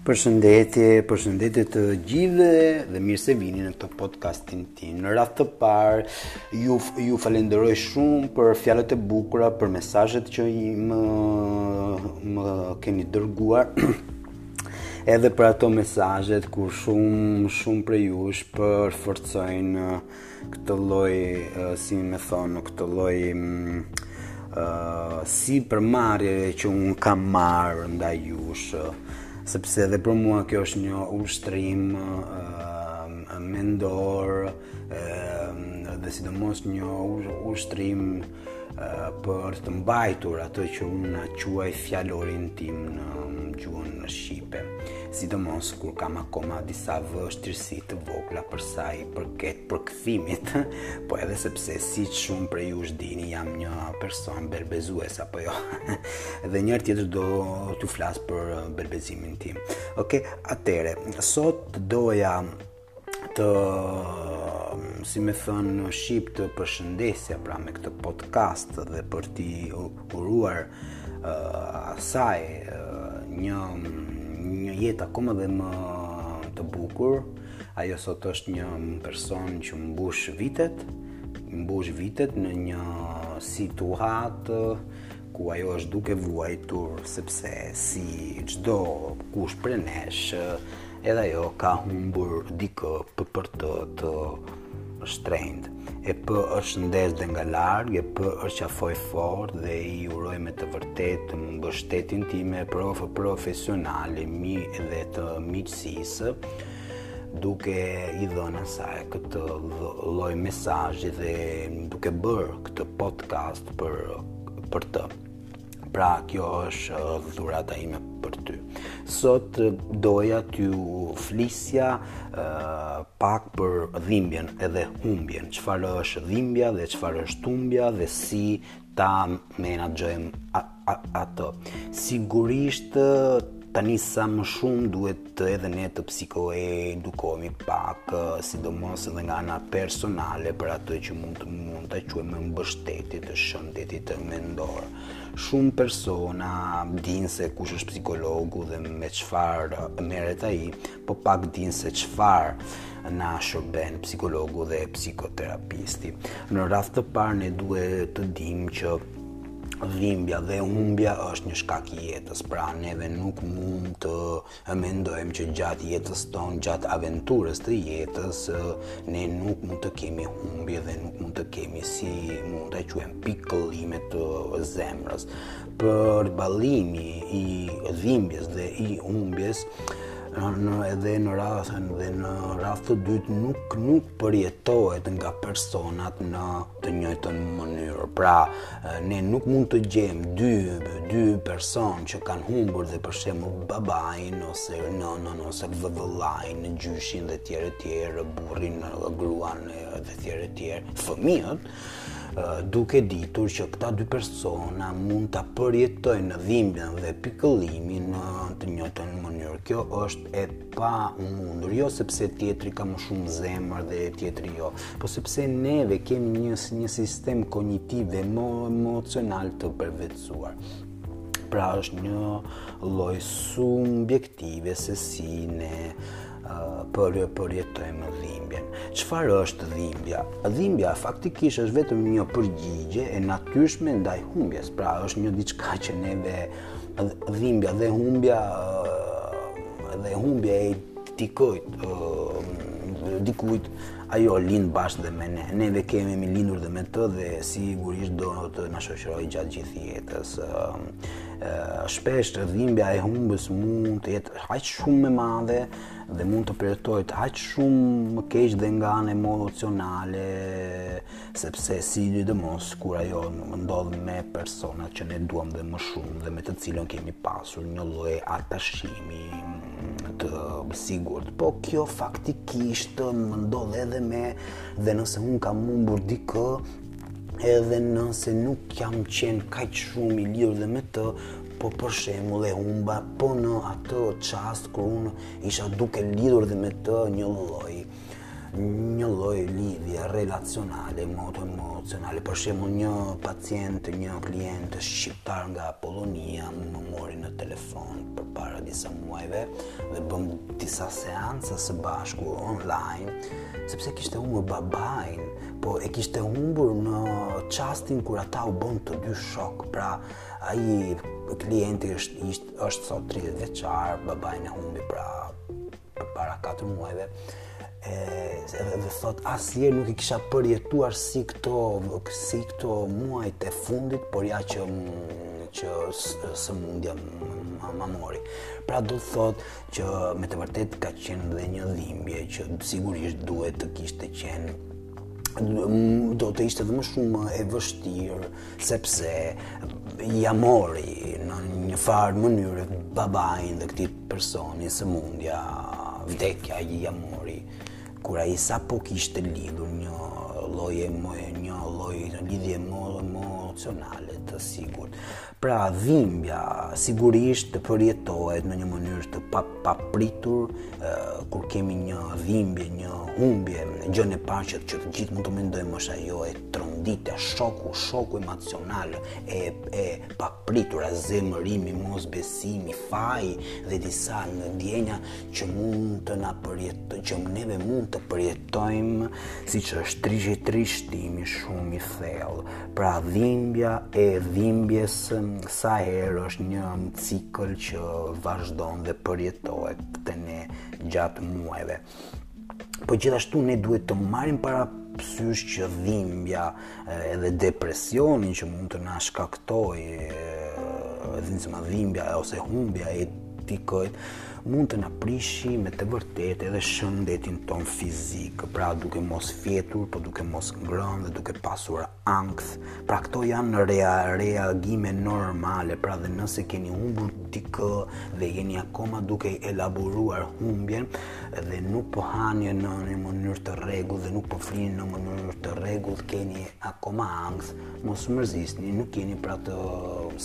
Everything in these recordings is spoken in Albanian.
Përshëndetje, përshëndetje të gjithëve dhe mirë se vini në këtë podcastin tim. Në radhë të parë, ju ju falënderoj shumë për fjalët e bukura, për mesazhet që më më keni dërguar. Edhe për ato mesazhet ku shumë shumë prej jush përforcojnë këtë lloj si me thënë këtë lloj sipërmarrje që unë kam marrë ndaj jush sepse edhe për mua kjo është një ushtrim mendor dhe sidomos një ushtrim për të mbajtur atë që unë e quaj fjalorin tim në gjuhën shqipe, sidomos kur kam akoma disa vështirësi të vogla për sa i përket përkthimit, po edhe sepse siç shumë prej jush dini jam një person belbëzues apo jo, dhe një herë tjetër do t'ju flas për belbëzimin tim. Okej, atëherë, sot doja të si me thënë në shqip të përshëndesja pra me këtë podcast dhe për t'i uruar uh, asaj uh, një, një jetë akoma dhe më të bukur ajo sot është një person që mbush vitet mbush vitet në një situatë ku ajo është duke vuajtur sepse si çdokush prej nesh Edhe ajo ka humbur dikë për të të shtrenjtë. E përshëndes dhe nga larg, e përqafoj fort dhe i uroj me të vërtetë mbështetjen time profe profesionale dhe të miqësisë duke i dhënë asaj këtë lloj mesazhi dhe duke bërë këtë podcast për për të. Pra kjo është dhurata ime për ty. Sot doja t'ju flisja uh, pak për dhimbjen edhe humbjen. Çfarë është dhimbja dhe çfarë është humbja dhe si ta menaxhojmë ato. Sigurisht tani sa më shumë duhet të edhe ne të psikoedukohemi pak, sidomos edhe nga ana personale për atë që mund të mund ta quajmë mbështetje të shëndetit mendor. Shumë persona dinë se kush është psikologu dhe me çfarë merret ai, po pak dinë se çfarë na shërbejnë psikologu dhe psikoterapisti. Në radhë të parë ne duhet të dimë që dhimbja dhe humbja është një shkak i jetës, pra neve nuk mund të mendojmë që gjatë jetës tonë, gjatë aventurës të jetës, ne nuk mund të kemi humbje dhe nuk mund të kemi si mund ta quajmë pikëllime të zemrës. Përballimi i dhimbjes dhe i humbjes, në edhe në radhë dhe në radhë të dytë nuk nuk përjetohet nga personat në të njëjtën mënyrë. Pra, ne nuk mund të gjejmë dy dy persona që kanë humbur dhe për shembull babain ose nënën ose vëllain, gjyshin dhe tjerë të tjerë, burrin, gruan dhe tjerë të tjerë, fëmijët duke ditur që këta dy persona mund ta përjetojnë dhimbjen dhe pikëllimin në të njëjtën mënyrë. Kjo është e pamundur, jo sepse tjetri ka më shumë zemër dhe tjetri jo, po sepse neve kemi një, një sistem kognitiv dhe emocional të përvetësuar. Pra është një lloj subjektive se si ne për përjetojmë dhimbjen. Çfarë është dhimbja? Dhimbja faktikisht është vetëm një përgjigje e natyrshme ndaj humbjes. Pra është një diçka që neve Dhimbja dhe humbja dhe humbja e dikujt dikujt ajo lind bashkë dhe me ne. Neve kemi mi lindur dhe me të dhe sigurisht do të na shoqërojë gjatë gjithë jetës. Shpesh dhimbja e humbjes mund të jetë aq shumë e madhe dhe mund të përjetohet aq shumë më keq dhe nga ana emocionale. sepse sidomos kur ajo më ndodh me personat që ne duam dhe më shumë dhe me të cilën kemi pasur një lloj atashimi mm, të sigurt po kjo faktikisht më ndodh edhe me dhe nëse unë kam humbur dikë edhe nëse nuk jam qenë kaq shumë i lidhur dhe me të po për shembull e humba po në atë çast kur unë isha duke lidhur dhe me të një lloj një lloj lidhje relacionale, moto emocionale. Për shembull, një pacient, një klient shqiptar nga Polonia më mori në telefon përpara disa muajve dhe bëmë disa seanca së bashku online, sepse kishte humbur babain, po e kishte humbur në çastin kur ata u bënë të dy shokë. Pra, ai klienti është ishte, është sot 30 vjeçar, babain e humbi pra përpara 4 muajve edhe dhe thotë asgjë nuk e kisha përjetuar si këto si këto muajt e fundit por ja që që sëmundja ma mori. Pra do të thotë që me të vërtetë ka qenë dhe një dhimbje që sigurisht duhet të kishte qenë do të ishte dhe më shumë e vështirë sepse ia mori në një farë mënyrë babain dhe këtij personi sëmundja vdekja ia mori kur ai sapo kishte lidhur një lloj më një lloj lidhje më më emocionale të sigurt. Pra dhimbja sigurisht përjetohet në një mënyrë të papritur kur kemi një dhimbje, një humbje, gjëja e parë që të gjithë mund të mendojmë është ajo e tronditja shoku shoku emocional e e papritura zemërimi mosbesimi faji dhe disa ndjenja që mund të na përjetojmë që neve mund të përjetojmë siç është trish trishtimi shumë i thellë pra dhimbja e dhimbjes sa herë është një cikël që vazhdon dhe përjetohet te ne gjatë muajve Po gjithashtu ne duhet të marrim parasysh që dhimbja edhe depresionin që mund të na shkaktojë edhe nëse dhimbja ose humbja e dikujt mund të na prishi me të vërtetë edhe shëndetin tonë fizik, pra duke mos fjetur, po duke mos ngrënë dhe duke pasur ankth Pra këto janë rea, reagime normale, pra dhe nëse keni humbur dikë dhe jeni akoma duke elaboruar humbjen dhe nuk po hani në një mënyrë të rregullt dhe nuk po flini në mënyrë të rregullt, keni akoma ankth, mos mërzisni, nuk jeni pra të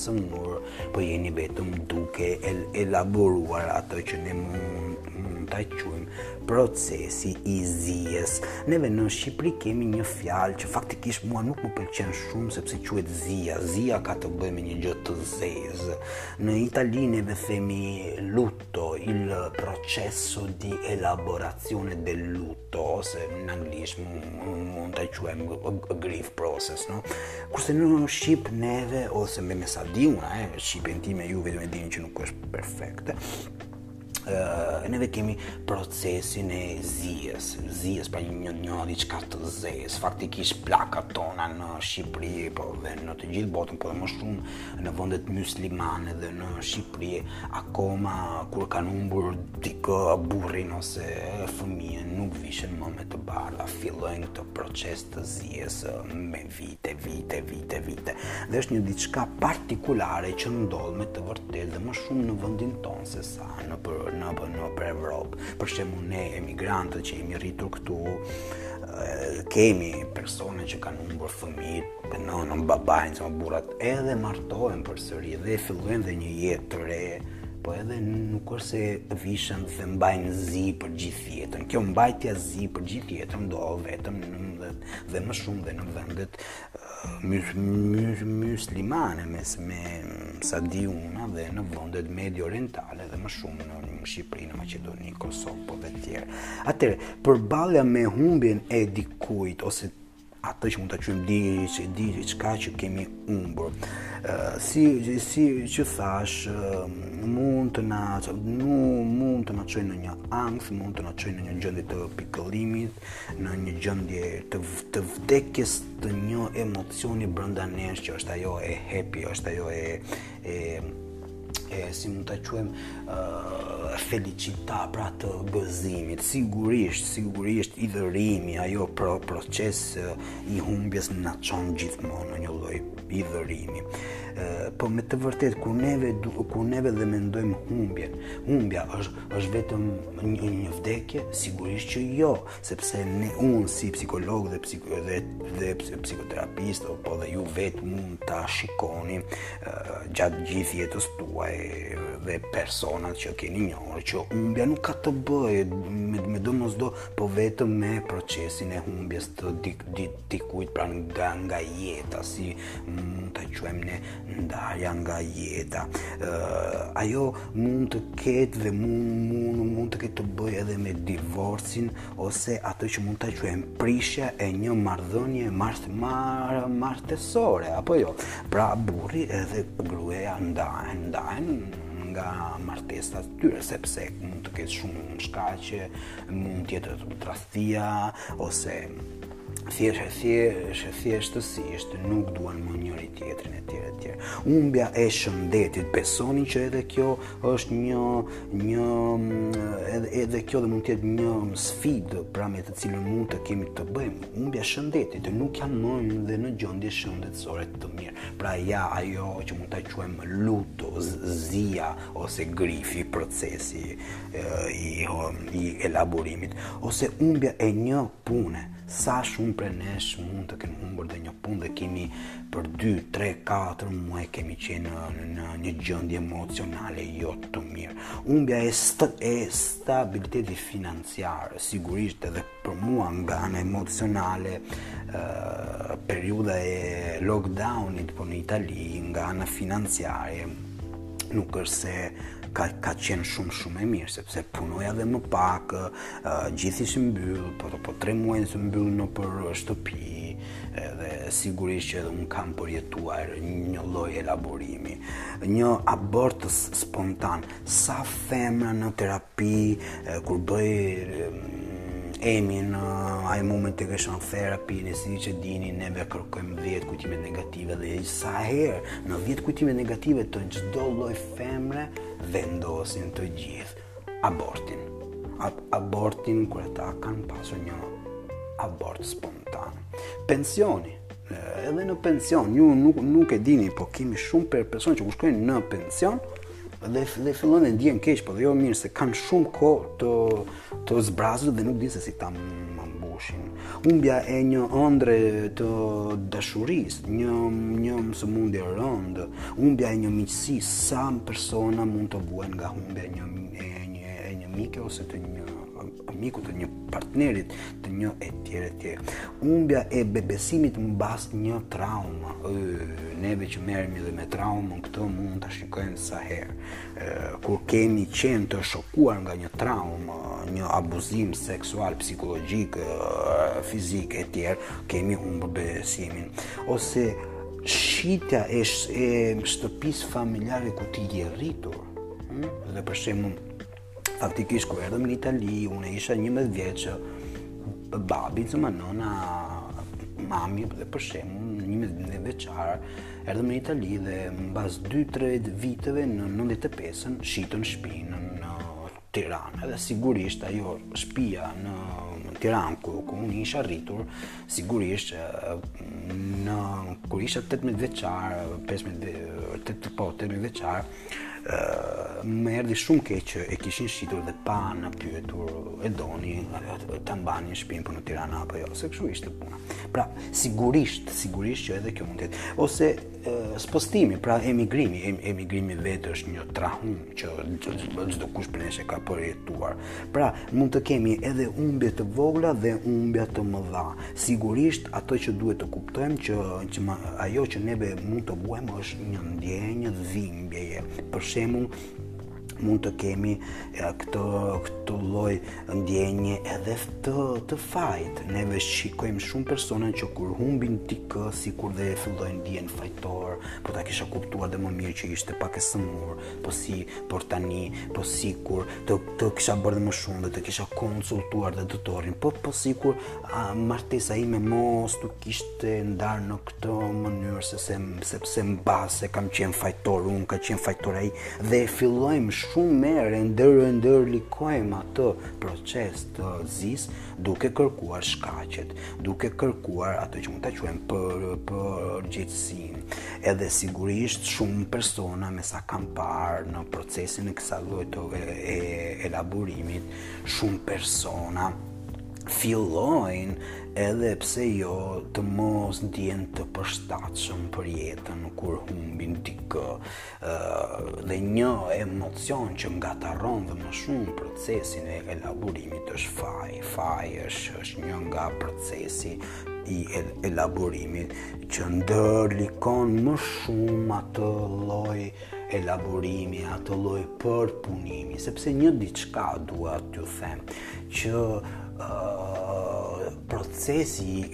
sëmurë, po jeni vetëm duke el elaboruar atë që ne mund, mund ta quajmë procesi i zisë. Neve në Shqipëri kemi një fjalë që faktikisht mua nuk më pëlqen shumë sepse quhet zia. Zia ka të bëjë me një gjë të zezë. Në Itali neve themi lutto, il processo di elaborazione del lutto ose në anglisht mund ta quajmë grief process, no? Kurse në shqip neve ose me sa di unë, eh, shqipen time ju vetë e dini që nuk është perfekte uh, neve kemi procesin e zisë, zisë pra një një një diçka të zezë, faktikisht plakat tona në Shqipëri, po dhe në të gjithë botën, po dhe më shumë në vendet myslimane dhe në Shqipëri, akoma kur kanë humbur dikë burrin ose fëmijën, nuk vishen më me të bardha, fillojnë këtë proces të zisë me vite, vite, vite, vite. Dhe është një diçka partikulare që ndodh me të vërtetë dhe më shumë në vendin tonë sesa nëpër nëpër nëpër Evropë. Për shembull ne emigrantët që jemi rritur këtu, kemi persona që kanë humbur fëmijët, nënën, babain, sa burrat edhe martohen përsëri dhe fillojnë dhe një jetë të re, po edhe nuk është se vishen dhe mbajnë zi për gjithë jetën. Kjo mbajtja zi për gjithë jetën ndodh vetëm në dhe më shumë dhe në vendet myslimane me sa di unë dhe në vendet medio-orientale dhe më shumë në Shqipëri, në Maqedoni, në Kosovë po dhe tjerë. Atëherë, përballja me humbjen e dikujt ose atë që mund ta quajmë di që diçka që kemi humbur. Si si që thash, mund të na mund të na çojë në një ankth, mund të na çojë në një gjendje të pikëllimit, në një gjendje të, të vdekjes të një emocioni brenda nesh që është ajo e happy, është ajo e, e, e si mund ta quajmë uh, felicita pra të gëzimit sigurisht, sigurisht hidhërimi ajo pro, proces uh, i humbjes na na çon gjithmonë në një lloj hidhërimi uh, po me të vërtetë kur neve, kur neve dhe mendojmë humbjen humbja është është vetëm një, një vdekje? Sigurisht që jo, sepse ne unë si psikolog dhe, psiko, dhe, dhe psikoterapist, po dhe ju vetë mund ta shikoni uh, gjatë gjithë jetës tuaj dhe personat që keni njohur, që humbja nuk ka të bëjë me, me domosdo, po vetëm me procesin e humbjes të dik, dik, dikujt pra nga, nga jeta, si mund ta quajmë ne ndarja nga jeta. Uh, ajo mund të ketë dhe mund, mund, mund të ketë të bëjë edhe me divorcin ose ato që mund ta quajmë prishja e një marrëdhënie mart, mar, martesore, apo jo. Pra burri edhe gruaja ndahen, ndahen nga martesa të tyre, sepse mund të ketë shumë shkaqe, mund të jetë tradhtia, ose thjeshtësi, thjeshtësisht nuk duan më njëri-tjetrin e tjerë e tjerë. Humbja e shëndetit, besoni që edhe kjo është një një edhe, edhe kjo dhe mund të jetë një sfidë pra me të cilën mund të kemi të bëjmë. Humbja e shëndetit nuk jam më dhe në gjendje shëndetësore të mirë. Pra ja ajo që mund ta quajmë lutto, zia ose grifi procesi i elaborimit ose humbja e një pune sa shumë prej nesh mund të kemi humbur dhe një punë dhe kemi për 2, 3, 4 muaj kemi qenë në, në një gjendje emocionale jo të mirë humbja e, st e stabiliteti financiar sigurisht edhe Për mua nga ana emocionale, periudha e lockdownit po në Itali nga ana financiare nuk është se ka ka qenë shumë shumë e mirë sepse punoja dhe më pak, uh, gjithë ishim mbyll, po po 3 muaj të mbyll nëpër shtëpi, edhe sigurisht që edhe unë kam përjetuar një lloj elaborimi, një abort spontan, sa femra në terapi Pi, kur bëj emin, ai moment të kësaj terapie ne siç e dini, neve kërkojmë 10 kujtimet negative dhe sa herë në 10 kujtimet negative të çdo loj femre vendosin të gjithë abortin. A abortin kur ata kanë pasur një abort spontan. Pensioni, edhe në pension, ju nuk, nuk e dini, po kemi shumë për persona që kur shkojnë në pension, dhe dhe fillojnë të ndihen keq, po dhe jo mirë se kanë shumë kohë të të zbrazur dhe nuk dinë se si ta mbushin. Humbja e një ëndrre të dashurisë, një një sëmundje e rëndë, humbja e një miqësie, sa persona mund të vuajnë nga humbja e një e një e një mike ose të një amikut të një partnerit të një e tjerë e tjerë. Humbja e be besimit mbas një traume. Neve që merremi dhe me trauma në këto mund të shikojmë sa herë. Kur kemi qenë të shokuar nga një traumë, një abuzim seksual, psikologjik, fizik e tjerë, kemi humbur besimin. Ose shitja e, e shtëpisë familjare ku ti je rritur, hm? dhe për shembull faktikisht kur erdhëm në Itali, unë isha 11 vjeç, babi domethënë, mami dhe për shembull, 11 vjeçar, erdhëm në Itali dhe mbas 2-3 viteve në 95-ën shitën shpinë në Tiranë. Edhe sigurisht ajo shtëpia në Tiranë ku ku unë isha rritur, sigurisht në kur isha 18 vjeçar, 15 18 po 18 vjeçar, Më erdhi shumë keq që e kishin shitur dhe pa na pyetur, e doni ta mbani shtëpinë po në Tiranë apo jo, se kështu ishte puna. Pra, sigurisht, sigurisht që edhe kjo mund të jetë ose spostimi, pra emigrimi, emigrimi vetë është një traumë që çdokush prej nesh e ka përjetuar. Pra, mund të kemi edhe humbje të vogla dhe humbje të mëdha. Sigurisht ato që duhet të kuptojmë që, që ajo që neve mund të vuajmë është një ndjenjë dhimbjeje. Për shembull, mund të kemi ja, këtë këtë lloj ndjenje edhe të të fajit. Neve shikojmë shumë persona që kur humbin dikë sikur dhe fillojnë ndihen fajtorë, po ta kisha kuptuar dhe më mirë që ishte pak e sëmurë, po si por tani, po sikur të të kisha bërë më shumë dhe të kisha konsultuar dhe doktorin, po po sikur martesa ime mos të kishte Të ndarë në këtë mënyrë se se sepse mbase kam qenë fajtor, unë, ka qenë fajtor ai dhe fillojmë shumë merë e ndër e ndërlikojmë atë proces të zisë duke kërkuar shkaqet, duke kërkuar atë që mund ta quajmë për përgjegjësinë. Edhe sigurisht shumë persona me sa kam parë në procesin e këtyre llojeve të, e elaborimit, shumë persona fillojnë edhe pse jo të mos ndjehen të përshtatshëm për jetën kur humbin dikë dhe një emocion që ngatërron dhe më shumë procesin e elaborimit është faj faji është, është një nga procesi i elaborimit që ndërlikon më shumë atë lloj elaborimi, atë lloj përpunimi, sepse një diçka dua t'ju them, që procesi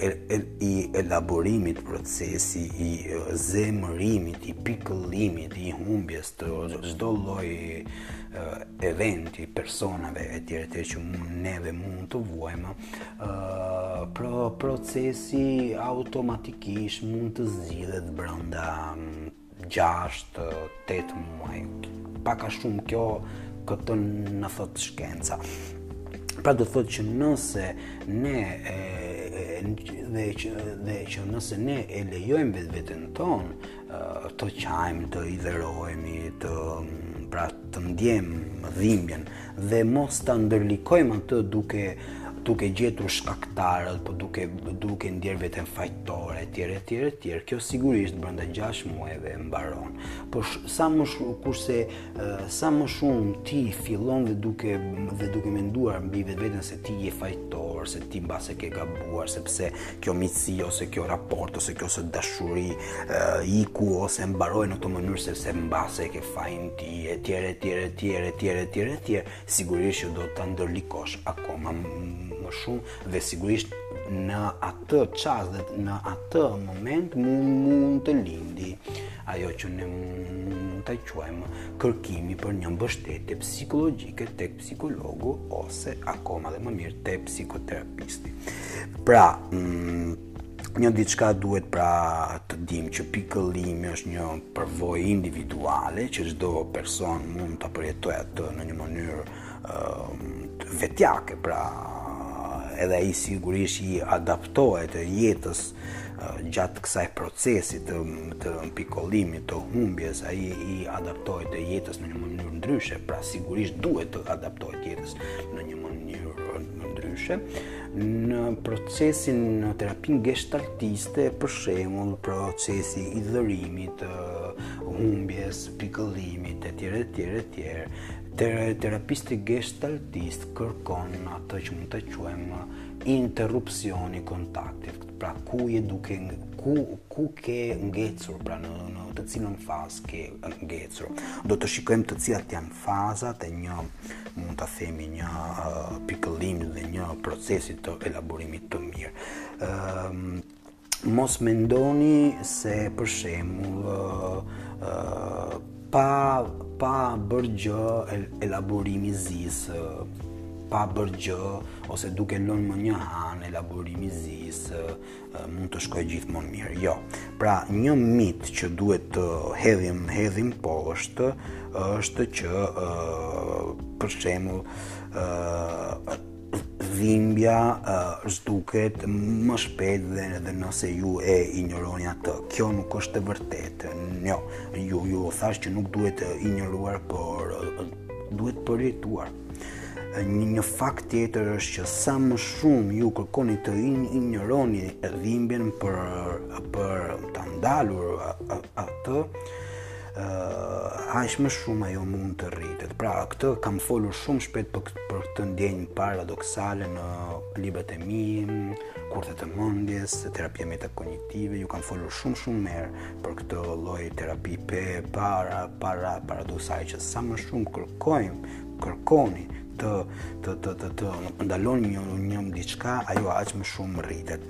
i elaborimit, procesi i zemërimit, i pikëllimit, i humbjes të çdo lloj eventi, personave e tjerë e tjerë që mund neve mund të vuajmë, pro procesi automatikisht mund të zgjidhet brënda gjashtë, tetë muaj. Pak a shumë kjo këtë na thotë shkenca. Pra do thotë që nëse ne e, dhe që dhe që nëse ne e lejojmë vetveten tonë të qajmë, të hidhërohemi, të pra të ndjejmë dhimbjen dhe mos ta ndërlikojmë atë duke duke gjetur shkaktarët, po duke duke ndjerë veten fajtor etj etj etj. Kjo sigurisht brenda 6 muajve mbaron. Por sa më shumë kurse sa më shumë ti fillon dhe duke dhe duke menduar mbi vetveten se ti je fajtor, se ti mbase ke gabuar sepse kjo miqësi ose kjo raport ose kjo se dashuri iku ose mbaroi në këtë mënyrë sepse mbase ke fajin ti e tjerë, e tjerë, e tjerë, e tjerë, e tjerë, e tjerë, sigurisht që do ta ndërlikosh akoma më shumë dhe sigurisht në atë çast dhe në atë moment mund, mund të lindi ajo që ne mund ta quajmë kërkimi për një mbështetje psikologjike tek psikologu ose akoma dhe më mirë te psikoterapisti. Pra, mm, një diçka duhet pra të dimë që pikëllimi është një përvojë individuale që çdo person mund ta përjetojë atë në një mënyrë vetjake, pra edhe ai sigurisht i adaptohet jetës gjatë kësaj procesi të, të pikëllimit, të humbjes, ai, i adaptohet jetës në një mënyrë ndryshe, pra sigurisht duhet të adaptohet jetës në një mënyrë ndryshe, në procesin në terapinë gestaltiste, për shemull, procesi i hidhërimit, humbjes, pikëllimit, e tjera, e tjera, e tjera, terapisti gestaltist kërkon atë që mund ta quajmë interrupsion i kontaktit, pra ku je duke ku ku ke ngecur, pra në në të cilën fazë ke ngecur. Do të shikojmë të cilat janë fazat e një mund ta themi një uh, pikëllimi dhe një procesi të elaborimit të mirë. Ëm um, Mos mendoni se për shembull pa pa bërë gjë elaborimi i zisë pa bërë gjë ose duke lënë më një anë elaborimi i zisë mund të shkojë gjithmonë mirë. Jo. Pra, një mit që duhet të hedhim hedhim poshtë është që për shembull Dhimbja uh, zhduket më shpejt dhe edhe nëse ju e injoroni atë. Kjo nuk është e vërtetë. Jo, ju ju thashë që nuk duhet të injoruar, por uh, duhet përjetuar një, një fakt tjetër është që sa më shumë ju kërkoni të injoroni dhimbjen për për ta ndalur atë uh, aq më shumë ajo mund të rritet. Pra, këtë kam folur shumë shpesh për, për këtë ndjenjë paradoksale në librat e mi, kurthet e mendjes, terapia metakognitive, ju kam folur shumë shumë herë për këtë lloj terapi pe, para, para, paradoksale, që sa më shumë kërkojmë, kërkoni, të të të të të ndaloni një një diçka ajo aq më shumë rritet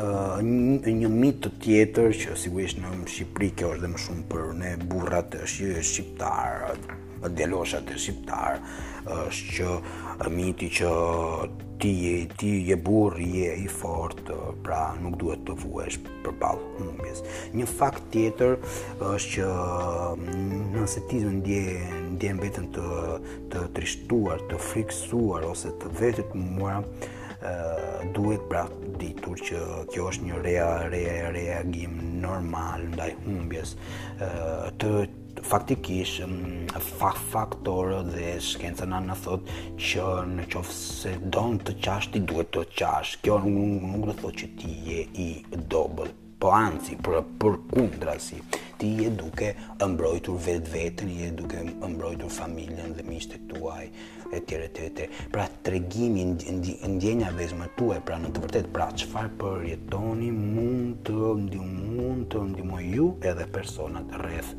një mit tjetër që sigurisht në Shqipëri kjo është dhe më shumë për ne burrat shqiptarë, për djaloshat shqiptarë, është që miti që ti je ti je burrë, je i fortë, pra nuk duhet të vuash përballë humbjes. Një fakt tjetër është që mm, nëse ti ndjen ndjen veten të të trishtuar, të frikësuar ose të vetmuar, duhet pra ditur që kjo është një rea, rea, reagim normal ndaj humbjes të faktikisht fa faktorët dhe shkenca na na thotë që në qoftë se don të qash ti duhet të qash. Kjo nuk, nuk do të thotë që ti je i dobët. Po anzi, po përkundrazi, ti je duke mbrojtur vetveten, je duke mbrojtur familjen dhe miqtë tuaj, e tjere, tjere, tjere. Pra, tregimi i ndjenjave, zemrës tuaj, pra në të vërtetë, pra, çfarë përjetoni mund të ndi mund të ndihmojë ju edhe personat rreth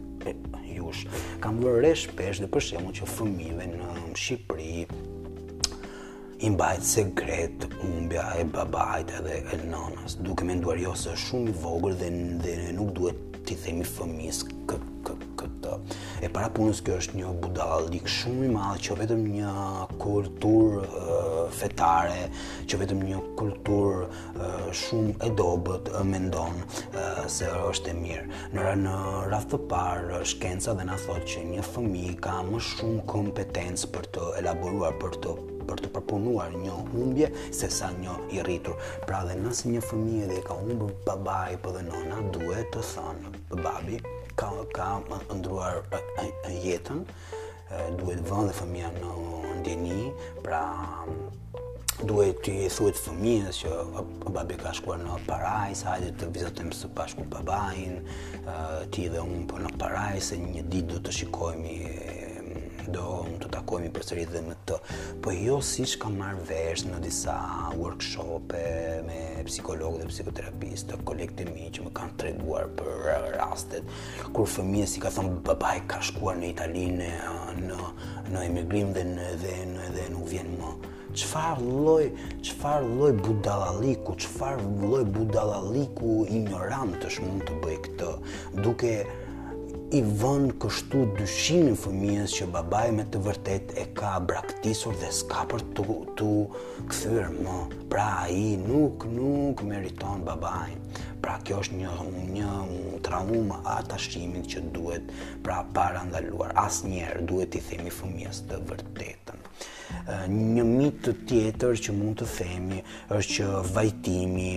jush. Kam vënë re shpesh dhe për shembull që fëmijëve në Shqipëri, I mbahet sekret humbja e babait edhe e nënës, duke menduar jo se është shumë i vogël dhe, dhe nuk duhet t'i themi fëmijës këtë. E para e punës kjo është një budallallëk shumë i madh që vetëm një kulturë fetare, që vetëm një kulturë shumë e dobët mendon se është e mirë. Në në radhë të parë shkenca dhe na thotë që një fëmijë ka më shumë kompetencë për të elaboruar për të për të përpunuar një humbje se sa një i rritur. Pra dhe nëse një fëmije dhe i ka humbur babai apo dhe nëna duhet të thonë babi ka ka ndruar jetën duhet vënë dhe fëmija në dijeni, pra duhet t'i thuhet fëmijës që o babi ka shkuar në parajsë, hajde të vizatojmë së bashku babain, ti dhe unë po në parajsë një ditë do të shikohemi domethënë të takohemi përsëri domethënë po jo siç kam marrë vesh në disa workshope me psikologë dhe psikoterapistë kolegët e mi që më kanë treguar për rastet kur fëmijës i kanë thënë babai ka shkuar në Itali në në në emigrim dhe në dhe në dhe nuk vjen më. Çfarë lloj, çfarë lloj budallalliku, çfarë lloj budallalliku injorantësh mund të bëjë këtë, duke i vënë kështu dyshimin fëmijës që babai me të vërtetë e ka braktisur dhe s'ka për t'u, t'u Kthyer më pra ai nuk nuk meriton babain. Pra kjo është një një traumë atashimi që duhet pra parandaluar. Asnjëherë duhet t'i themi fëmijës të vërtetën. Një mit tjetër që mund të themi është që vajtimi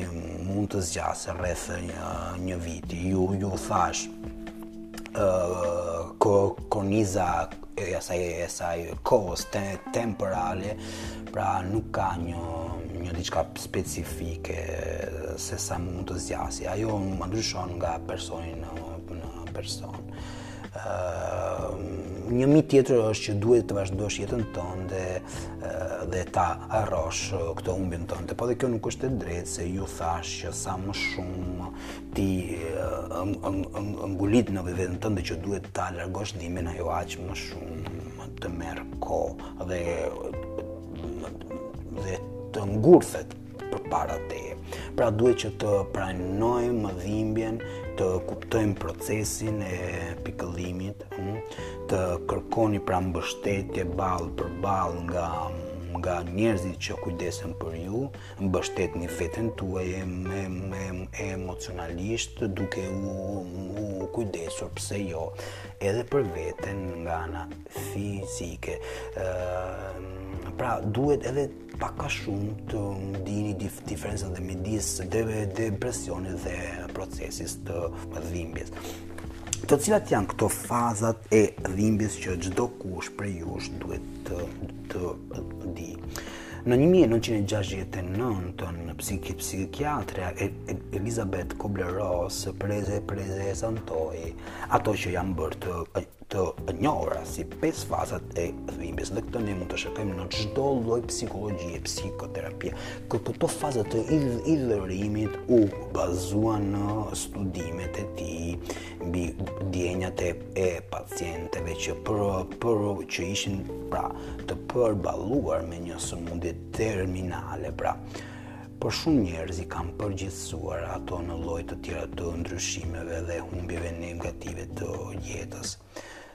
mund të zgjasë rreth një, një viti. Ju ju thashë, korniza e asaj e asaj kohës te, temporale, pra nuk ka një një diçka specifike se sa mund të zgjasë. Ajo më ndryshon nga personi në, në person. Uh, një mit tjetër është që duhet të vazhdosh jetën tënde dhe, dhe ta harrosh këtë humbjen tënde. Po dhe kjo nuk është e drejtë se ju thashë që sa më shumë ti ngulit në veten tënde që duhet ta largosh dhimbjen ajo aq më shumë të merr kohë dhe dhe të ngurthet përpara teje. Pra duhet që të pranojmë dhimbjen, të kuptojmë procesin e pikëllimit, hm, të kërkoni pra mbështetje ballë për ballë nga nga njerëzit që kujdesen për ju, Mbështetni veten tuaj emocionalisht duke u, u kujdesur pse jo edhe për veten nga ana fizike. Ë pra duhet edhe pak a shumë të dini dif diferencën dhe midis depresionit dhe procesit të dhimbjes. Të cilat janë këto fazat e dhimbjes që çdokush prej jush duhet të të di. Në 1969, në psiki psikiatrja Elizabeth Kubler-Ross preze preze ezantoi ato që janë bërë të të njohura si pesë fazat e dhimbjes dhe këto ne mund të shikojmë në çdo lloj psikologjie psikoterapie. Këto faza të hidhërimit u bazuan në studimet e tij mbi ndjenjat e, e pacienteve që për, për që ishin pra të përballuar me një sëmundje terminale pra por shumë njerëz i kanë përgjithësuar ato në lloje të tjera të ndryshimeve dhe humbjeve negative të jetës.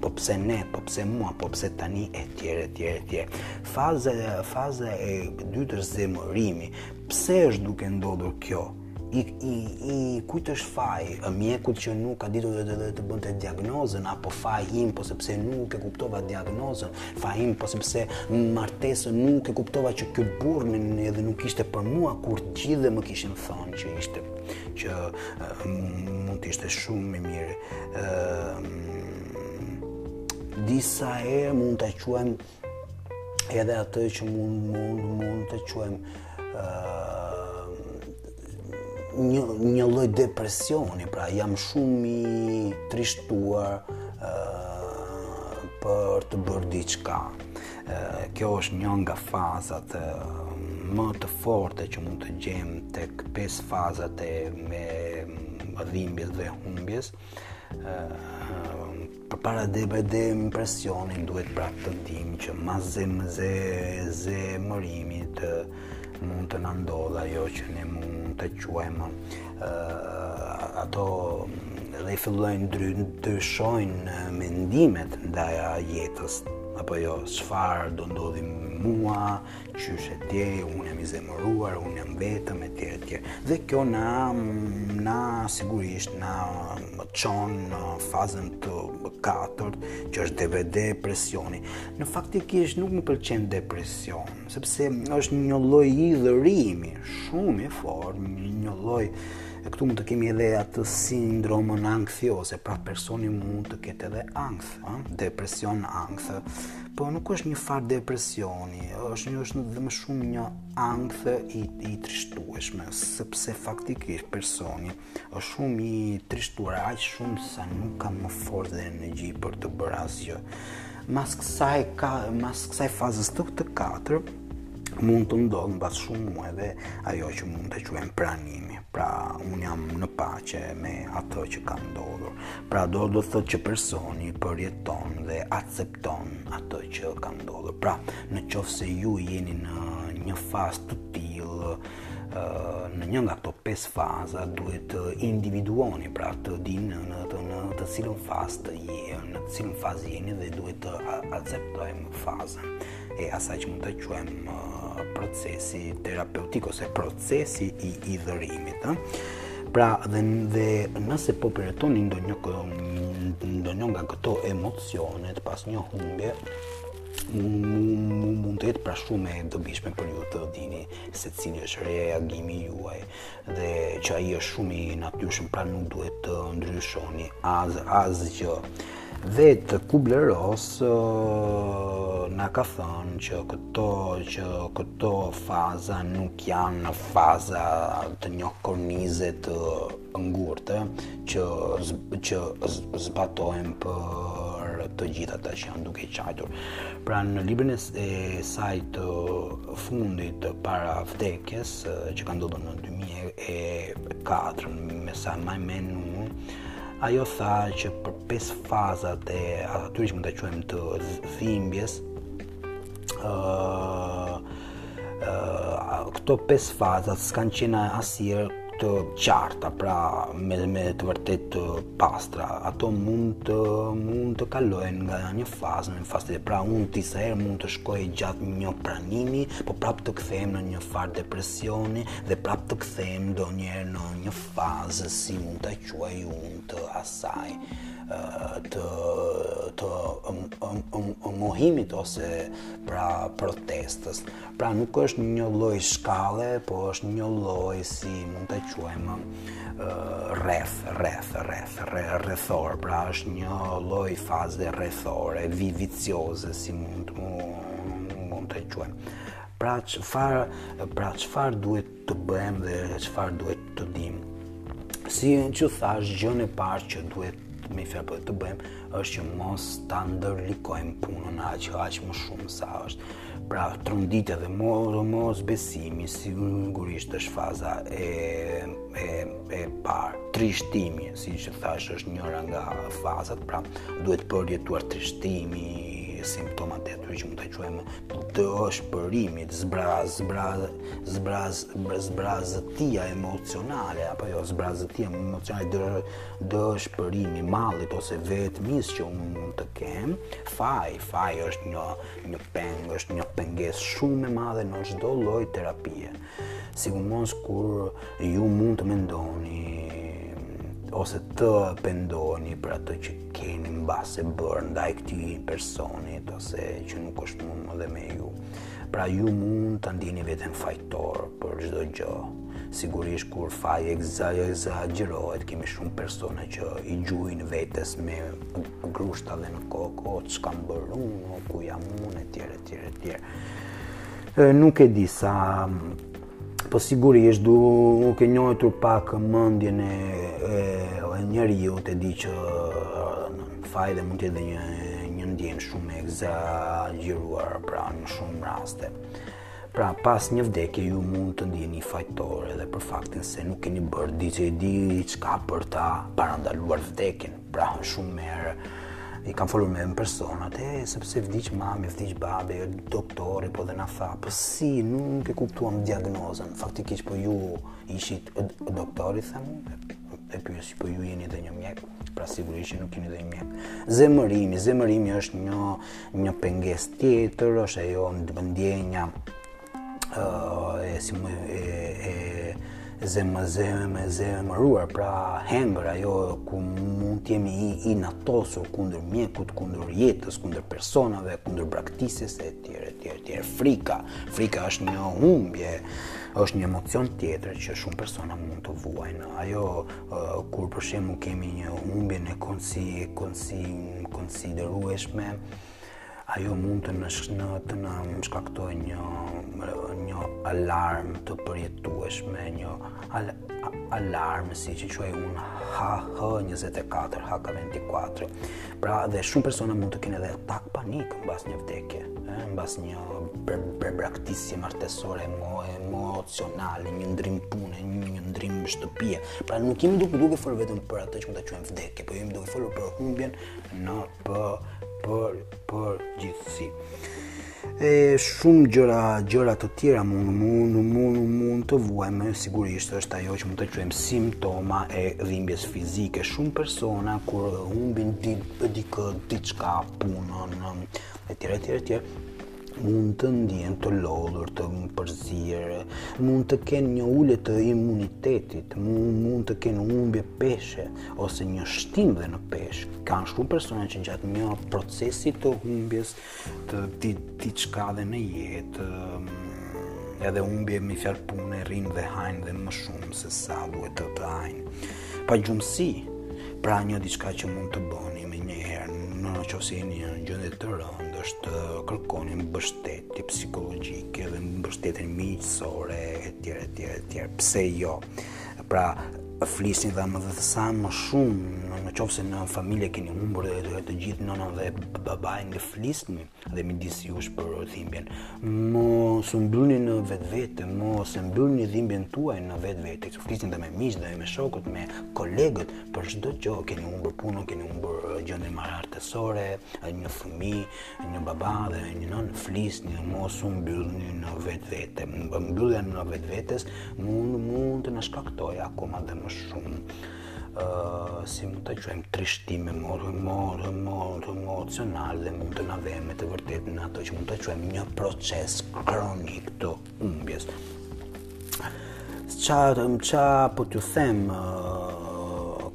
po pse ne, po pse mua, po pse tani e tjerë e tjerë e tjerë. Faza faza e dytë është zemërimi. Pse është duke ndodhur kjo? I, i, i kujt është faji i mjekut që nuk ka ditur dhe dhe dhe të bënte diagnozën apo faji im po sepse nuk e kuptova diagnozën faji im po sepse martesën nuk e kuptova që ky burr edhe nuk ishte për mua kur gjithë dhe më kishin thënë që ishte që uh, mund të ishte shumë më mirë disa herë mund ta quajmë edhe atë që mund mund mund të quajmë një një lloj depresioni, pra jam shumë i trishtuar për të bërë diçka. Kjo është një nga fazat më të forte që mund të gjejmë tek pesë fazat e dhimbjes dhe humbjes përpara de për depresionin duhet pra të dimë që mas zem zë zemërimit mund të na ndodhë ajo që ne mund ta quajmë uh, ato dhe fillojnë ndry, ndryshojnë mendimet ndaj jetës apo jo çfarë do ndodhi me mua qysh e tje unë jam i zemëruar unë jam vetëm e tjerë e tjerë dhe kjo na na sigurisht na çon në fazën të katërt që është dë dë depresioni në faktikisht nuk më pëlqen depresion sepse është një lloj hidhërimi shumë i fortë, një lloj e këtu mund të kemi edhe atë sindromën anksioze, pra personi mund të ketë edhe ankth, ë, depresion ankth. Po nuk është një farë depresioni, është një është më shumë një ankth i i trishtueshme, sepse faktikisht personi është shumë i trishtuar aq shumë sa nuk ka më forcë dhe energji për të bërë asgjë. Mas kësaj ka mas kësaj fazës të katërt mund të ndodhë mbas shumë muajve ajo që mund ta quajmë pranimi. Pra unë jam në paqe me atë që ka ndodhur. Pra do të thotë që personi përjeton dhe akcepton atë që ka ndodhur. Pra, në qoftë se ju jeni në një fazë të tillë, në një nga këto pesë faza duhet të individuoni, pra të dini në të në të cilën fazë të jeni, në të cilën fazë jeni dhe duhet të akceptojmë fazën e asaj që mund ta quajmë procesi terapeutik ose procesi i hidhërimit, ë. Pra dhe dhe nëse po përjetoni ndonjë ndonjë nga këto emocionet pas një humbje, mund të jetë pra shumë e dobishme për ju të dini se cili është reagimi juaj dhe që ai është shumë i natyrshëm pra nuk duhet të ndryshoni as asgjë. Vetë Kübler-Ross na ka thënë që këto që këto faza nuk janë faza të një kornize të ngurtë që që zbatohen për të gjithë ata që janë duke qajtur. Pra në librin e saj të fundit para vdekjes që ka ndodhur në 2004 me sa mbaj mend unë ajo tha që për pesë fazat e atyre që mund ta quajmë të dhimbjes uh, uh, këto pesë faza s'kanë qenë asnjëherë të qarta, pra me, me të vërtet të pastra. Ato mund të, mund të kalojnë nga një fazë në një fazë pra unë disa herë mund të shkoj gjatë një pranimi, po prap të kthehem në një farë depresioni dhe prap të kthehem ndonjëherë në një fazë si mund ta quaj unë të asaj. të të mohimit ose pra protestës. Pra nuk është një lloj shkalle, po është një lloj si mund ta quajmë rreth, rreth, rreth, rrethor, pra është një lloj faze rrethore, vi vicioze si mund të mund të quajmë. Pra çfarë pra çfarë duhet të bëjmë dhe çfarë duhet të dimë. Siç thash, gjënë e parë që duhet me fja për të bëjmë, është që mos ta ndërlikojmë punën aq, aq më shumë sa është. Pra, tronditja dhe mos, mosbesimi, sigurisht është faza e, e, e parë. Trishtimi, siç thash, është njëra nga fazat, pra, duhet përjetuar trishtimi, simptomat e atyre që mund ta quajmë të dëshpërimit, zbra, zbra, zbraz zbrazëtia emocionale apo jo zbrazëtia emocionale do dëshpërimi i mallit ose vetmisë që unë mund të kem faj faj është një një peng është një pengesë shumë e madhe në çdo lloj terapie sidomos kur ju mund të mendoni ose të pendoheni për atë që keni mbase bërë ndaj këtij personit ose që nuk është më dhe me ju Pra ju mund ta ndieni veten fajtor për çdo gjë. Sigurisht kur faji ekzagjerohet, kemi shumë persona që i gjuajnë vetes me grushta dhe në kokë, o çka kam bërë unë, o ku jam unë etj etj etj. Nuk e di sa Po sigurisht, duke njojtur pak mendjen e, e njeriut e di që faji dhe mund të jetë dhe një, një ndjenjë shumë e ekzagjeruar, pra në shumë raste. Pra pas një vdekjeje ju mund të ndiheni fajtor edhe për faktin se nuk keni bërë diç di diçka për ta parandaluar vdekjen. Pra, shumë herë, kam folur me me personat, e sepse vdiq mami, vdiq babi, doktori, po dhe na tha, po si, nuk e kuptuam diagnozën, faktikisht po ju ishit doktori, them, e pyes, po ju jeni dhe një mjek, pra sigurisht që nuk jeni dhe një mjek. Zemërimi, zemërimi është një, një pengesë tjetër, është ajo ndjenja, e si më e, e zemë zemë me zemëruar, pra anger ajo ku mund të jemi i, inatosur kundër mjekut, kundër jetës, kundër personave, kundër braktisjes e tjera, e tjera, e tjera, frika. Frika është një humbje, është një emocion tjetër që shumë persona mund të vuajnë. Ajo, uh, kur për shembull kemi një humbje të konsi, konsi, konsiderueshme, Ajo mund të na shka të na shkaktojë një, një alarm të përjetueshme një al, alarm siç e quaj unë HH24, H24. Pra dhe shumë persona mund të kenë dhe atak paniku mbas një vdekje, mbas një braktisje martesore, emocionale, një ndërrim pune, një, një ndërrim shtëpie. Pra nuk jemi duke duke folë vetëm për atë që mund ta quajmë vdekje, po jemi duke folë për humbjen në për për përgjithësi. E shumë gjëra gjëra të tjera mund mund mund mund të vuajmë sigurisht është ajo që mund ta quajmë simptoma e dhimbjes fizike. Shumë persona kur humbin dikë diçka punën etj etj etj mund të ndjenë të lodhur, të përzier, mund të kenë një ulje të imunitetit, mund të kenë humbje peshe, ose një shtim dhe në peshë. Ka shumë persona që gjatë një procesi të humbjes të diçkaje në jetë, edhe humbje me fjalë pune rrinë dhe hanë dhe më shumë se sa duhet të të hanë. Pagjumësi, pra një diçka që mund të bëni menjëherë në në qoftë se jeni në gjendje të rëndë është të kërkoni mbështetje psikologjike dhe mbështetje miqësore e tjera, e tjera, e tjera, pse jo pra flisni dhe me dhe të sa më shumë në në qoftë se në familje keni humbur dhe të gjithë nënën dhe babain dhe flisni dhe midis jush për dhimbjen. Mos u mbyllni në vetvete, mos e mbyllni dhimbjen tuaj në vetvete. Ju flisni dhe me miqtë dhe me shokët, me kolegët për çdo gjë. Keni humbur punën, keni humbur uh, gjendjen martesore, uh, një fëmijë, një baba dhe një nënë flisni, mos u mbyllni në vetvete. Mbyllja në vetvete mund mund të na shkaktojë akoma dhe më shumë si mund ta quajmë trishtim emo, emo, emo, emocional dhe mund të na vejë me të vërtetë në atë që mund ta quajmë një proces kronik të humbjes. Ça, ça po t'ju them,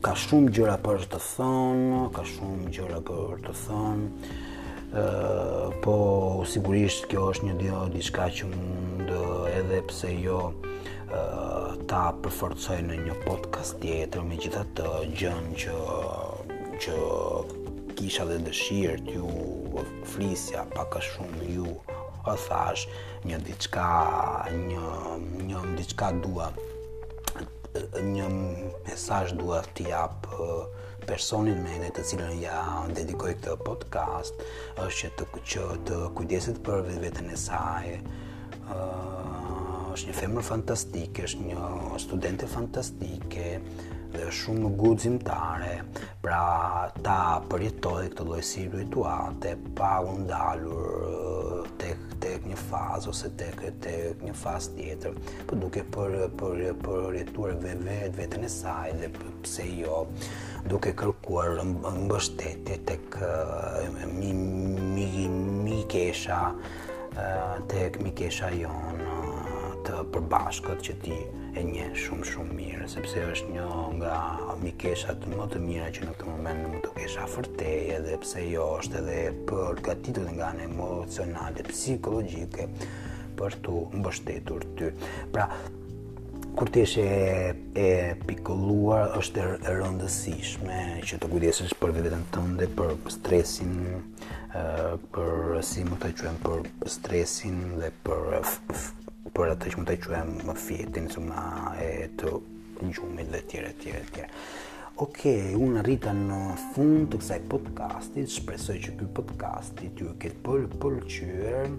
ka shumë gjëra për të thonë, ka shumë gjëra për të thonë, po sigurisht kjo është një di diçka që mund edhe pse jo ta përforcoj në një podcast tjetër, megjithatë gjënë që, që kisha dhe dëshirë të ju flisja pak a shumë jua thashë një diçka një një diçka dua një mesazh dua t'i jap personit me të cilën ja dedikoj këtë podcast është që të, që të kujdeset për vetveten e saj është një femër fantastike, është një studente fantastike dhe është shumë guximtare. Pra ta përjetojë këtë lloj situate pa u ndalur tek tek një fazë ose tek tek një fazë tjetër, po duke për për përjetuar vetë veten e saj dhe pse jo duke kërkuar mbështetje tek mi mi mikesha tek mikesha jonë e përbashkët që ti e njeh shumë shumë mirë, sepse është një nga mikeshat më të mira që në këtë moment mund ta kesh afër teje, dhe pse jo është edhe përgatitur nga ana emocionale, psikologjike, për t'të mbështetur ty. Pra, kur ti je e pikëlluar, është e rëndësishme që të kujdesesh për veten tënde, për stresin, për si mund ta quajmë për stresin dhe për për atë që mund ta quajmë fjetjen si me e të gjumit e tjera tjera tjera. Ok, unë arrita në fund të këtij podcastit, shpresoj që ky podcast t'ju ketë pël pëlqyer,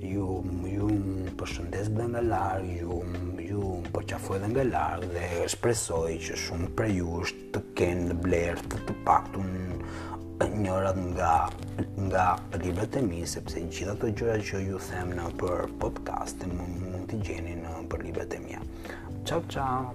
ju, ju përshëndes nga larg, ju, ju përqafoj nga larg dhe shpresoj që shumë prej jush të kenë blerë të të paktën njërin nga nga librat e mi sepse gjithë ato gjërat që ju them nëpër podcaste mund, mund t'i gjeni nëpër librat e mia. Ciao ciao.